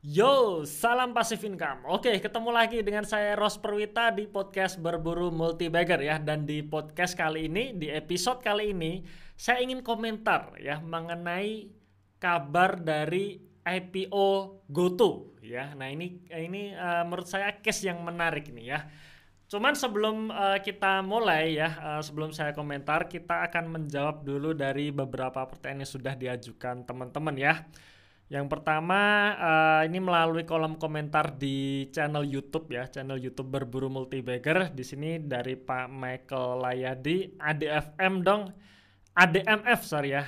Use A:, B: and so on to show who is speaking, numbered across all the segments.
A: Yo, salam pasif income. Oke, ketemu lagi dengan saya Ros Perwita di podcast Berburu Multibagger ya. Dan di podcast kali ini, di episode kali ini, saya ingin komentar ya mengenai kabar dari IPO GoTo ya. Nah ini ini uh, menurut saya case yang menarik nih ya. Cuman sebelum uh, kita mulai ya, uh, sebelum saya komentar, kita akan menjawab dulu dari beberapa pertanyaan yang sudah diajukan teman-teman ya. Yang pertama uh, ini melalui kolom komentar di channel YouTube ya, channel YouTube berburu multibagger. Di sini dari Pak Michael Layadi, ADFM dong, ADMF sorry ya.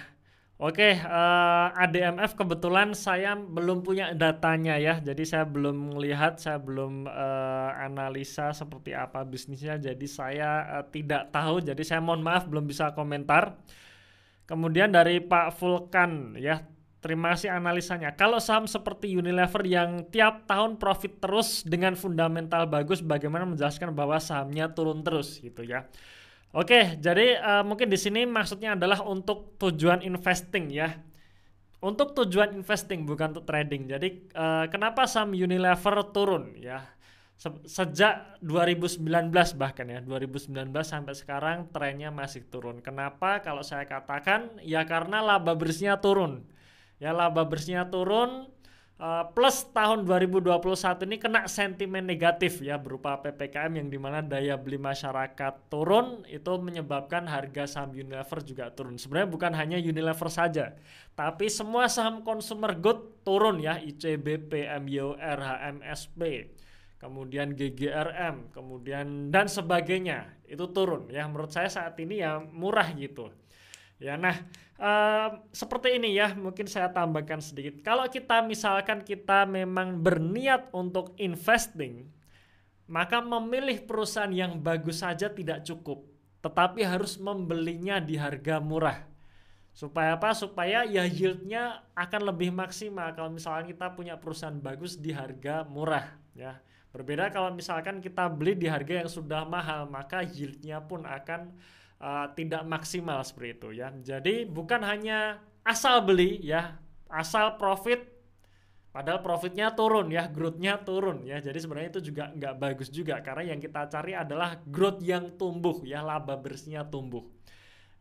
A: Oke, uh, eh, ADMF kebetulan saya belum punya datanya ya, jadi saya belum melihat, saya belum uh, analisa seperti apa bisnisnya, jadi saya uh, tidak tahu, jadi saya mohon maaf belum bisa komentar. Kemudian dari Pak Vulkan ya, Terima kasih analisanya. Kalau saham seperti Unilever yang tiap tahun profit terus dengan fundamental bagus, bagaimana menjelaskan bahwa sahamnya turun terus gitu ya? Oke, jadi uh, mungkin di sini maksudnya adalah untuk tujuan investing ya. Untuk tujuan investing bukan untuk trading. Jadi uh, kenapa saham Unilever turun ya? Se sejak 2019 bahkan ya, 2019 sampai sekarang trennya masih turun. Kenapa? Kalau saya katakan ya karena laba bersihnya turun ya laba bersihnya turun uh, plus tahun 2021 ini kena sentimen negatif ya berupa PPKM yang di mana daya beli masyarakat turun itu menyebabkan harga saham Unilever juga turun. Sebenarnya bukan hanya Unilever saja tapi semua saham consumer good turun ya ICBP, MYO, RHMSP kemudian GGRM, kemudian dan sebagainya itu turun ya. Menurut saya saat ini ya murah gitu Ya, nah uh, seperti ini ya, mungkin saya tambahkan sedikit. Kalau kita misalkan kita memang berniat untuk investing, maka memilih perusahaan yang bagus saja tidak cukup, tetapi harus membelinya di harga murah. Supaya apa? Supaya ya yieldnya akan lebih maksimal kalau misalkan kita punya perusahaan bagus di harga murah, ya. Berbeda kalau misalkan kita beli di harga yang sudah mahal, maka yieldnya pun akan uh, tidak maksimal seperti itu ya. Jadi bukan hanya asal beli ya, asal profit padahal profitnya turun ya, growth-nya turun ya. Jadi sebenarnya itu juga nggak bagus juga karena yang kita cari adalah growth yang tumbuh ya, laba bersihnya tumbuh.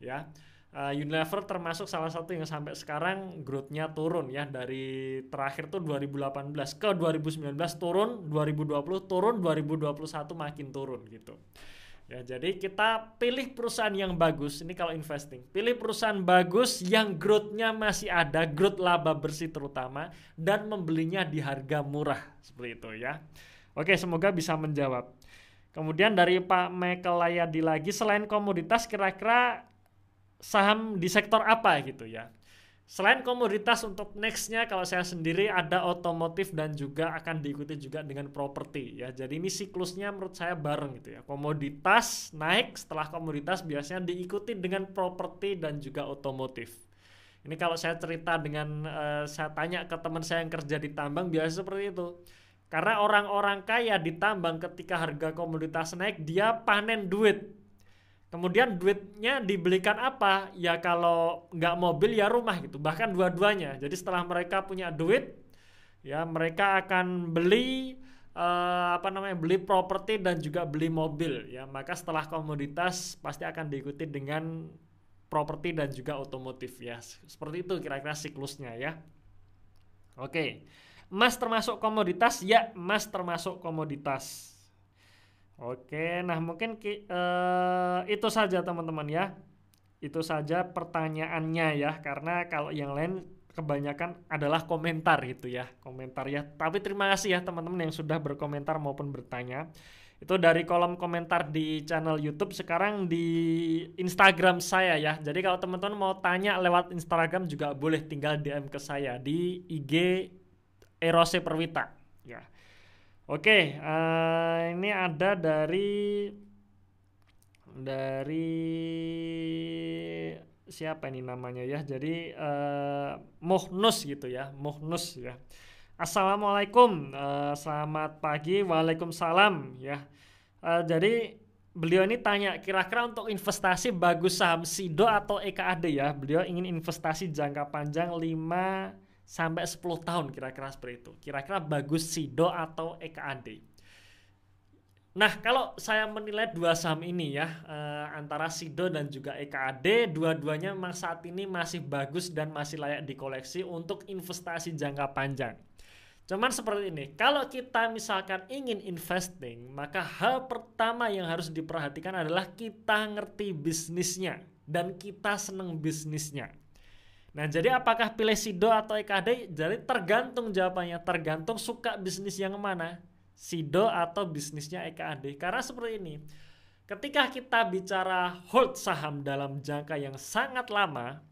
A: Ya. Uh, Unilever termasuk salah satu yang sampai sekarang growth-nya turun ya dari terakhir tuh 2018 ke 2019 turun, 2020 turun, 2021 makin turun gitu. Ya, jadi kita pilih perusahaan yang bagus. Ini kalau investing, pilih perusahaan bagus yang growth-nya masih ada, growth laba bersih terutama, dan membelinya di harga murah seperti itu ya. Oke, semoga bisa menjawab. Kemudian dari Pak Michael Layadi lagi, selain komoditas, kira-kira saham di sektor apa gitu ya? Selain komoditas untuk nextnya kalau saya sendiri ada otomotif dan juga akan diikuti juga dengan properti ya. Jadi ini siklusnya menurut saya bareng gitu ya. Komoditas naik setelah komoditas biasanya diikuti dengan properti dan juga otomotif. Ini kalau saya cerita dengan uh, saya tanya ke teman saya yang kerja di tambang biasa seperti itu. Karena orang-orang kaya di tambang ketika harga komoditas naik dia panen duit Kemudian duitnya dibelikan apa? Ya kalau nggak mobil ya rumah gitu. Bahkan dua-duanya. Jadi setelah mereka punya duit, ya mereka akan beli uh, apa namanya beli properti dan juga beli mobil. Ya maka setelah komoditas pasti akan diikuti dengan properti dan juga otomotif ya. Seperti itu kira-kira siklusnya ya. Oke. Emas termasuk komoditas? Ya, emas termasuk komoditas. Oke, nah mungkin uh, itu saja teman-teman ya. Itu saja pertanyaannya ya, karena kalau yang lain kebanyakan adalah komentar gitu ya, komentar ya. Tapi terima kasih ya teman-teman yang sudah berkomentar maupun bertanya. Itu dari kolom komentar di channel YouTube, sekarang di Instagram saya ya. Jadi kalau teman-teman mau tanya lewat Instagram juga boleh tinggal DM ke saya di IG Erose Perwita ya. Oke, uh, ini ada dari dari siapa ini namanya ya? Jadi uh, Muhnus gitu ya, Muhnus ya. Assalamualaikum, uh, selamat pagi, waalaikumsalam ya. Uh, jadi beliau ini tanya kira-kira untuk investasi bagus saham SIDO atau EKAD ya. Beliau ingin investasi jangka panjang 5 sampai 10 tahun kira-kira seperti itu. Kira-kira bagus SIDO atau EKAD. Nah, kalau saya menilai dua saham ini ya, eh, antara SIDO dan juga EKAD, dua-duanya memang saat ini masih bagus dan masih layak dikoleksi untuk investasi jangka panjang. Cuman seperti ini, kalau kita misalkan ingin investing, maka hal pertama yang harus diperhatikan adalah kita ngerti bisnisnya dan kita seneng bisnisnya. Nah, jadi apakah pilih SIDO atau EKD? Jadi tergantung jawabannya, tergantung suka bisnis yang mana SIDO atau bisnisnya EKAD. Karena seperti ini, ketika kita bicara hold saham dalam jangka yang sangat lama,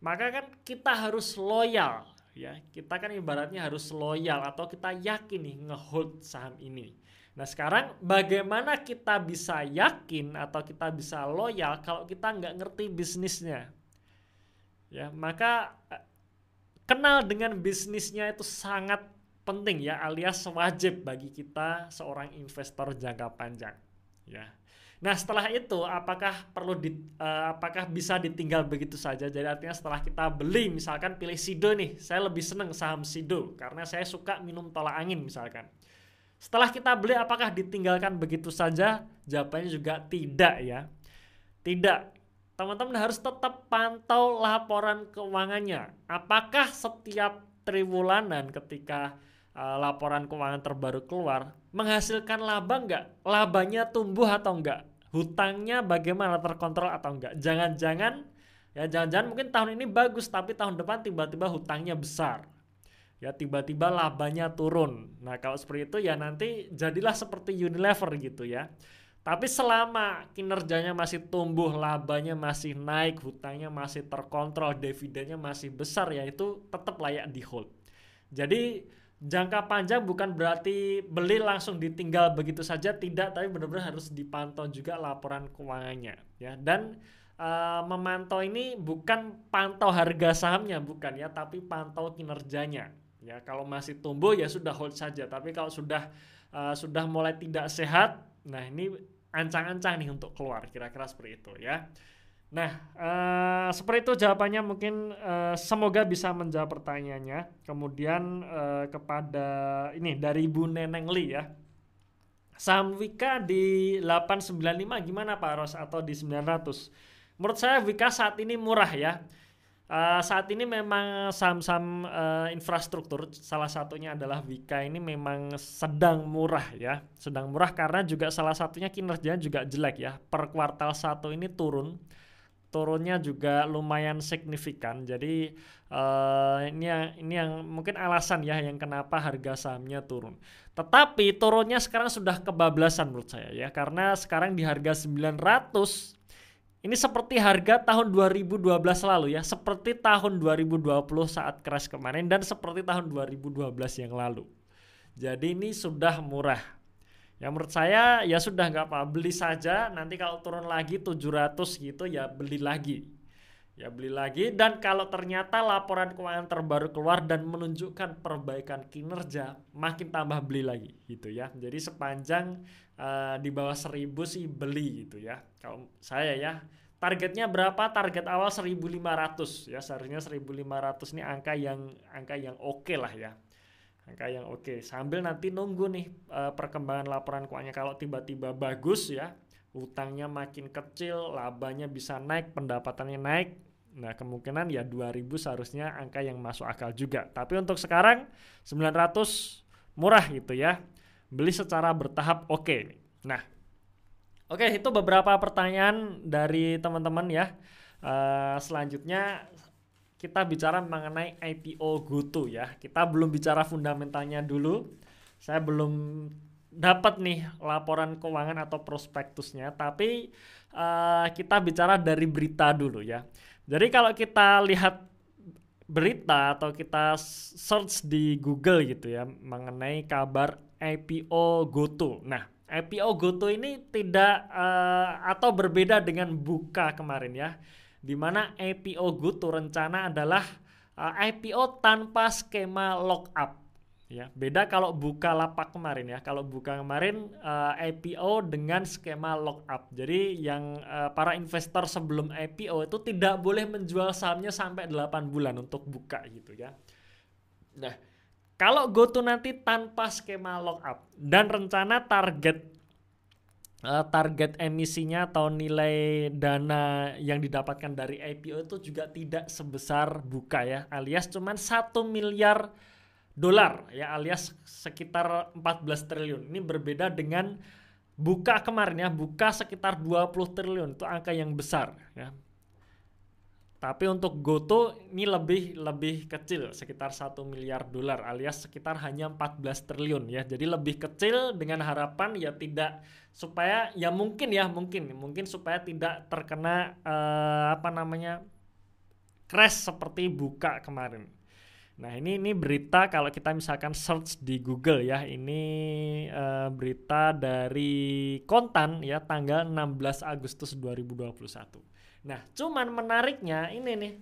A: maka kan kita harus loyal ya. Kita kan ibaratnya harus loyal atau kita yakin nih ngehold saham ini. Nah sekarang bagaimana kita bisa yakin atau kita bisa loyal kalau kita nggak ngerti bisnisnya? Ya maka eh, kenal dengan bisnisnya itu sangat penting ya alias wajib bagi kita seorang investor jangka panjang ya. Nah setelah itu apakah perlu di, uh, apakah bisa ditinggal begitu saja? Jadi artinya setelah kita beli misalkan pilih Sido nih, saya lebih seneng saham Sido karena saya suka minum tolak angin misalkan. Setelah kita beli apakah ditinggalkan begitu saja? Jawabannya juga tidak ya. Tidak. Teman-teman harus tetap pantau laporan keuangannya. Apakah setiap triwulanan ketika uh, laporan keuangan terbaru keluar menghasilkan laba enggak? Labanya tumbuh atau enggak? Hutangnya bagaimana terkontrol atau enggak? Jangan-jangan ya jangan-jangan mungkin tahun ini bagus tapi tahun depan tiba-tiba hutangnya besar. Ya tiba-tiba labanya turun. Nah, kalau seperti itu ya nanti jadilah seperti Unilever gitu ya. Tapi selama kinerjanya masih tumbuh, labanya masih naik, hutangnya masih terkontrol, dividennya masih besar ya itu tetap layak di hold. Jadi jangka panjang bukan berarti beli langsung ditinggal begitu saja tidak tapi benar-benar harus dipantau juga laporan keuangannya ya. Dan uh, memantau ini bukan pantau harga sahamnya bukan ya tapi pantau kinerjanya ya. Kalau masih tumbuh ya sudah hold saja. Tapi kalau sudah uh, sudah mulai tidak sehat nah ini ancang-ancang nih untuk keluar kira-kira seperti itu ya Nah, uh, seperti itu jawabannya mungkin uh, semoga bisa menjawab pertanyaannya. Kemudian uh, kepada ini dari Bu Neneng Li ya. Saham Wika di 895 gimana Pak Ros atau di 900? Menurut saya Wika saat ini murah ya. Uh, saat ini memang saham-saham uh, infrastruktur salah satunya adalah Wika ini memang sedang murah ya. Sedang murah karena juga salah satunya kinerjanya juga jelek ya. Per kuartal satu ini turun turunnya juga lumayan signifikan. Jadi uh, ini yang ini yang mungkin alasan ya yang kenapa harga sahamnya turun. Tetapi turunnya sekarang sudah kebablasan menurut saya ya karena sekarang di harga 900 ini seperti harga tahun 2012 lalu ya, seperti tahun 2020 saat crash kemarin dan seperti tahun 2012 yang lalu. Jadi ini sudah murah Ya menurut saya ya sudah nggak apa beli saja nanti kalau turun lagi 700 gitu ya beli lagi. Ya beli lagi dan kalau ternyata laporan keuangan terbaru keluar dan menunjukkan perbaikan kinerja makin tambah beli lagi gitu ya. Jadi sepanjang uh, di bawah 1000 sih beli gitu ya. Kalau saya ya targetnya berapa? Target awal 1500 ya seharusnya 1500 ini angka yang angka yang oke okay lah ya angka yang oke okay. sambil nanti nunggu nih uh, perkembangan laporan keuangannya kalau tiba-tiba bagus ya utangnya makin kecil labanya bisa naik pendapatannya naik nah kemungkinan ya 2000 seharusnya angka yang masuk akal juga tapi untuk sekarang 900 murah gitu ya beli secara bertahap oke okay. nah oke okay, itu beberapa pertanyaan dari teman-teman ya uh, selanjutnya kita bicara mengenai IPO GoTo ya. Kita belum bicara fundamentalnya dulu. Saya belum dapat nih laporan keuangan atau prospektusnya, tapi uh, kita bicara dari berita dulu ya. Jadi kalau kita lihat berita atau kita search di Google gitu ya mengenai kabar IPO GoTo. Nah, IPO GoTo ini tidak uh, atau berbeda dengan buka kemarin ya di mana IPO GoTo rencana adalah uh, IPO tanpa skema lockup ya beda kalau buka lapak kemarin ya. Kalau buka kemarin uh, IPO dengan skema lockup. Jadi yang uh, para investor sebelum IPO itu tidak boleh menjual sahamnya sampai 8 bulan untuk buka gitu ya. Nah, kalau GoTo nanti tanpa skema lockup dan rencana target uh, target emisinya atau nilai dana yang didapatkan dari IPO itu juga tidak sebesar buka ya alias cuman satu miliar dolar ya alias sekitar 14 triliun ini berbeda dengan buka kemarin ya buka sekitar 20 triliun itu angka yang besar ya tapi untuk Goto ini lebih lebih kecil sekitar satu miliar dolar alias sekitar hanya 14 triliun ya. Jadi lebih kecil dengan harapan ya tidak supaya ya mungkin ya mungkin mungkin supaya tidak terkena uh, apa namanya crash seperti buka kemarin. Nah ini ini berita kalau kita misalkan search di Google ya ini uh, berita dari Kontan ya tanggal 16 Agustus 2021. Nah, cuman menariknya ini nih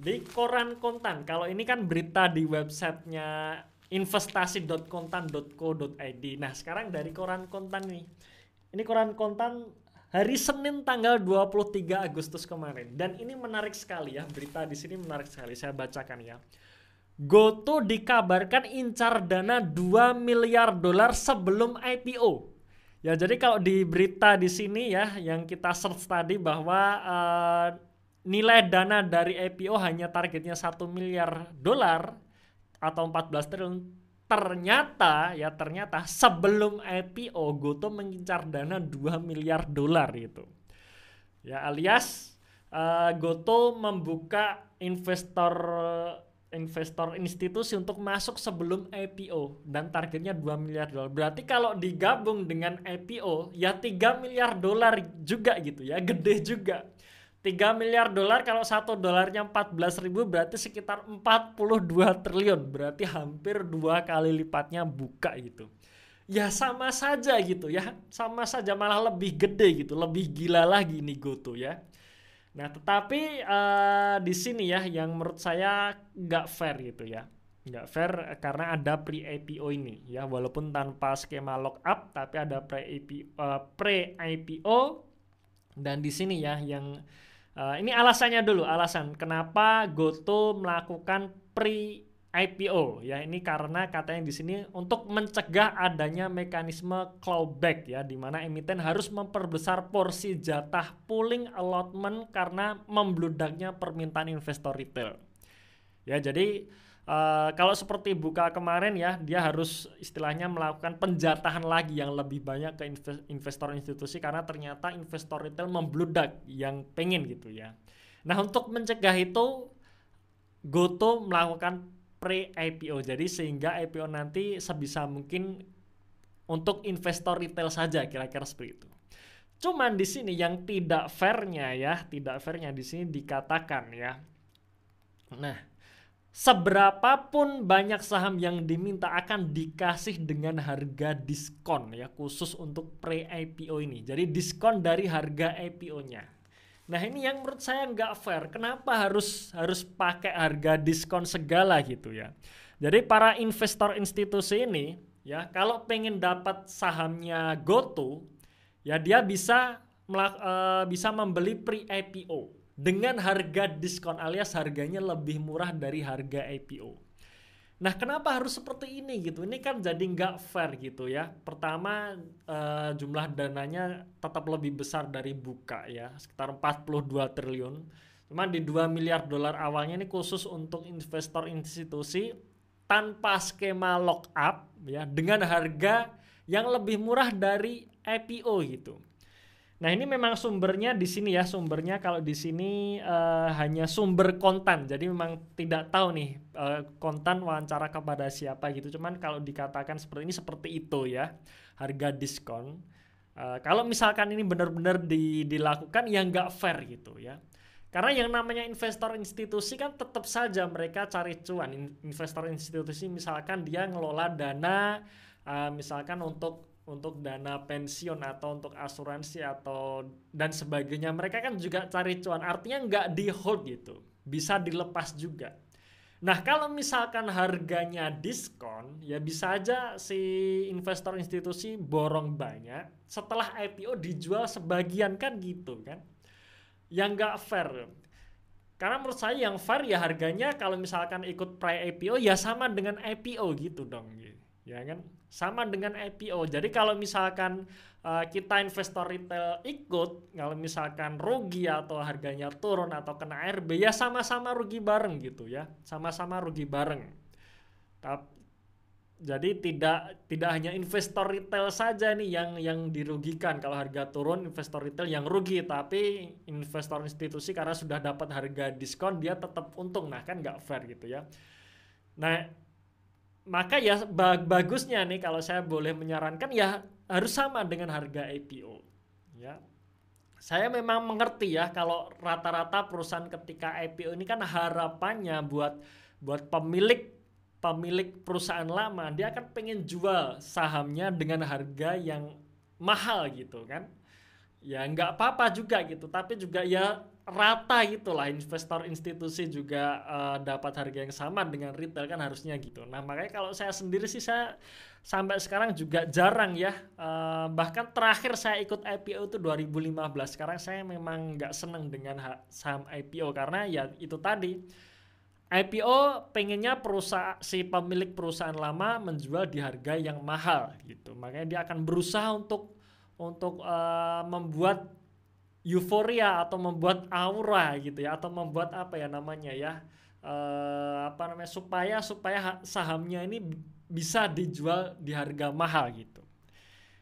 A: di koran kontan. Kalau ini kan berita di websitenya investasi.kontan.co.id. Nah, sekarang dari koran kontan nih. Ini koran kontan hari Senin tanggal 23 Agustus kemarin. Dan ini menarik sekali ya, berita di sini menarik sekali. Saya bacakan ya. Goto dikabarkan incar dana 2 miliar dolar sebelum IPO. Ya, jadi kalau di berita di sini ya yang kita search tadi bahwa uh, nilai dana dari IPO hanya targetnya satu miliar dolar atau 14 triliun ternyata ya ternyata sebelum IPO Goto mengincar dana 2 miliar dolar itu. Ya alias uh, Goto membuka investor investor institusi untuk masuk sebelum IPO dan targetnya 2 miliar dolar. Berarti kalau digabung dengan IPO ya 3 miliar dolar juga gitu ya, gede juga. 3 miliar dolar kalau satu dolarnya 14 ribu berarti sekitar 42 triliun. Berarti hampir dua kali lipatnya buka gitu. Ya sama saja gitu ya. Sama saja malah lebih gede gitu. Lebih gila lagi nih Goto ya. Nah, tetapi uh, di sini ya yang menurut saya nggak fair gitu ya. Nggak fair karena ada pre-IPO ini ya, walaupun tanpa skema lockup tapi ada pre-IPO uh, eh, pre-IPO dan di sini ya yang uh, ini alasannya dulu, alasan kenapa Goto melakukan pre IPO ya ini karena katanya di sini untuk mencegah adanya mekanisme clawback ya di mana emiten harus memperbesar porsi jatah pooling allotment karena membludaknya permintaan investor retail. Ya jadi uh, kalau seperti buka kemarin ya dia harus istilahnya melakukan penjatahan lagi yang lebih banyak ke investor institusi karena ternyata investor retail membludak yang pengen gitu ya. Nah untuk mencegah itu Goto melakukan pre-IPO. Jadi sehingga IPO nanti sebisa mungkin untuk investor retail saja kira-kira seperti itu. Cuman di sini yang tidak fairnya ya, tidak fairnya di sini dikatakan ya. Nah, seberapapun banyak saham yang diminta akan dikasih dengan harga diskon ya khusus untuk pre-IPO ini. Jadi diskon dari harga IPO-nya. Nah ini yang menurut saya nggak fair. Kenapa harus harus pakai harga diskon segala gitu ya? Jadi para investor institusi ini ya kalau pengen dapat sahamnya GoTo ya dia bisa melak, uh, bisa membeli pre IPO dengan harga diskon alias harganya lebih murah dari harga IPO. Nah, kenapa harus seperti ini gitu? Ini kan jadi nggak fair gitu ya. Pertama, uh, jumlah dananya tetap lebih besar dari buka ya, sekitar 42 triliun. Cuman di 2 miliar dolar awalnya ini khusus untuk investor institusi tanpa skema lock up ya, dengan harga yang lebih murah dari IPO gitu. Nah ini memang sumbernya di sini ya. Sumbernya kalau di sini uh, hanya sumber kontan jadi memang tidak tahu nih uh, kontan wawancara kepada siapa gitu. Cuman kalau dikatakan seperti ini seperti itu ya harga diskon. Uh, kalau misalkan ini benar-benar di, dilakukan ya nggak fair gitu ya. Karena yang namanya investor institusi kan tetap saja mereka cari cuan. Investor institusi misalkan dia ngelola dana uh, misalkan untuk untuk dana pensiun atau untuk asuransi atau dan sebagainya. Mereka kan juga cari cuan. Artinya nggak di hold gitu. Bisa dilepas juga. Nah kalau misalkan harganya diskon ya bisa aja si investor institusi borong banyak. Setelah IPO dijual sebagian kan gitu kan. Yang nggak fair. Karena menurut saya yang fair ya harganya kalau misalkan ikut pre IPO ya sama dengan IPO gitu dong. Ya kan sama dengan IPO jadi kalau misalkan uh, kita investor retail ikut kalau misalkan rugi atau harganya turun atau kena RB ya sama-sama rugi bareng gitu ya. Sama-sama rugi bareng. Tapi jadi tidak tidak hanya investor retail saja nih yang yang dirugikan kalau harga turun investor retail yang rugi. Tapi investor institusi karena sudah dapat harga diskon dia tetap untung. Nah kan nggak fair gitu ya. Nah maka ya bagusnya nih kalau saya boleh menyarankan ya harus sama dengan harga IPO ya. Saya memang mengerti ya kalau rata-rata perusahaan ketika IPO ini kan harapannya buat buat pemilik pemilik perusahaan lama dia akan pengen jual sahamnya dengan harga yang mahal gitu kan. Ya nggak apa-apa juga gitu tapi juga ya rata gitulah investor institusi juga uh, dapat harga yang sama dengan retail kan harusnya gitu. Nah makanya kalau saya sendiri sih saya sampai sekarang juga jarang ya uh, bahkan terakhir saya ikut IPO itu 2015 sekarang saya memang nggak seneng dengan saham IPO karena ya itu tadi IPO pengennya perusahaan si pemilik perusahaan lama menjual di harga yang mahal gitu. Makanya dia akan berusaha untuk untuk uh, membuat euforia atau membuat aura gitu ya atau membuat apa ya namanya ya uh, apa namanya supaya supaya sahamnya ini bisa dijual di harga mahal gitu.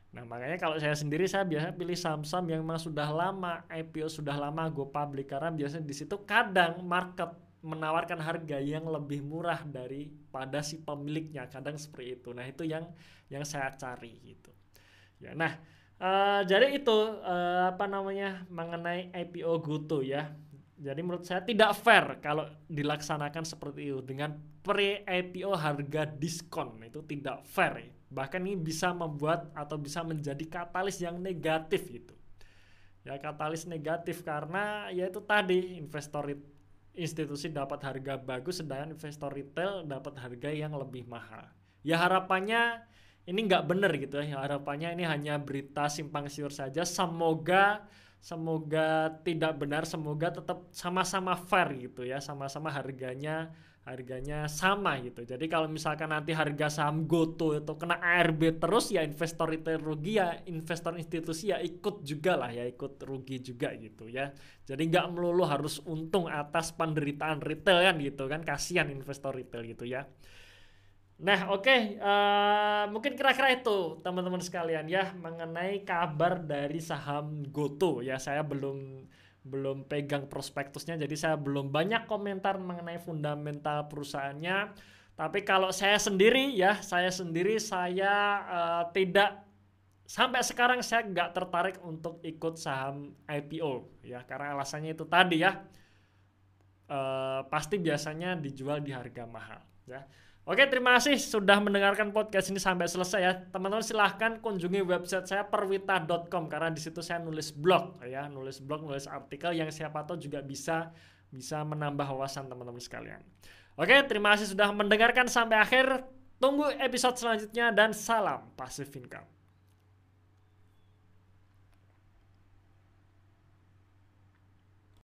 A: Nah makanya kalau saya sendiri saya biasa pilih saham-saham yang memang sudah lama IPO sudah lama go public karena biasanya di situ kadang market menawarkan harga yang lebih murah daripada si pemiliknya kadang seperti itu nah itu yang yang saya cari gitu ya nah uh, jadi itu uh, apa namanya mengenai IPO GoTo ya. Jadi menurut saya tidak fair kalau dilaksanakan seperti itu dengan pre IPO harga diskon. Itu tidak fair. Bahkan ini bisa membuat atau bisa menjadi katalis yang negatif gitu. Ya katalis negatif karena ya itu tadi investor institusi dapat harga bagus sedangkan investor retail dapat harga yang lebih mahal. Ya harapannya ini nggak benar gitu ya. Harapannya ini hanya berita simpang siur saja. Semoga semoga tidak benar, semoga tetap sama-sama fair gitu ya, sama-sama harganya harganya sama gitu. Jadi kalau misalkan nanti harga saham GoTo itu kena ARB terus ya investor retail rugi ya investor institusi ya ikut juga lah ya ikut rugi juga gitu ya. Jadi nggak melulu harus untung atas penderitaan retail kan gitu kan kasihan investor retail gitu ya. Nah oke okay, uh, eh, mungkin kira-kira itu teman-teman sekalian ya mengenai kabar dari saham GoTo ya. Saya belum belum pegang prospektusnya jadi saya belum banyak komentar mengenai fundamental perusahaannya. Tapi kalau saya sendiri ya saya sendiri saya uh, tidak sampai sekarang saya nggak tertarik untuk ikut saham IPO ya. Karena alasannya itu tadi ya. Uh, pasti biasanya dijual di harga mahal ya Oke, terima kasih sudah mendengarkan podcast ini sampai selesai ya. Teman-teman silahkan kunjungi website saya perwita.com karena di situ saya nulis blog ya, nulis blog, nulis artikel yang siapa tahu juga bisa bisa menambah wawasan teman-teman sekalian. Oke, terima kasih sudah mendengarkan sampai akhir. Tunggu episode selanjutnya dan salam passive income.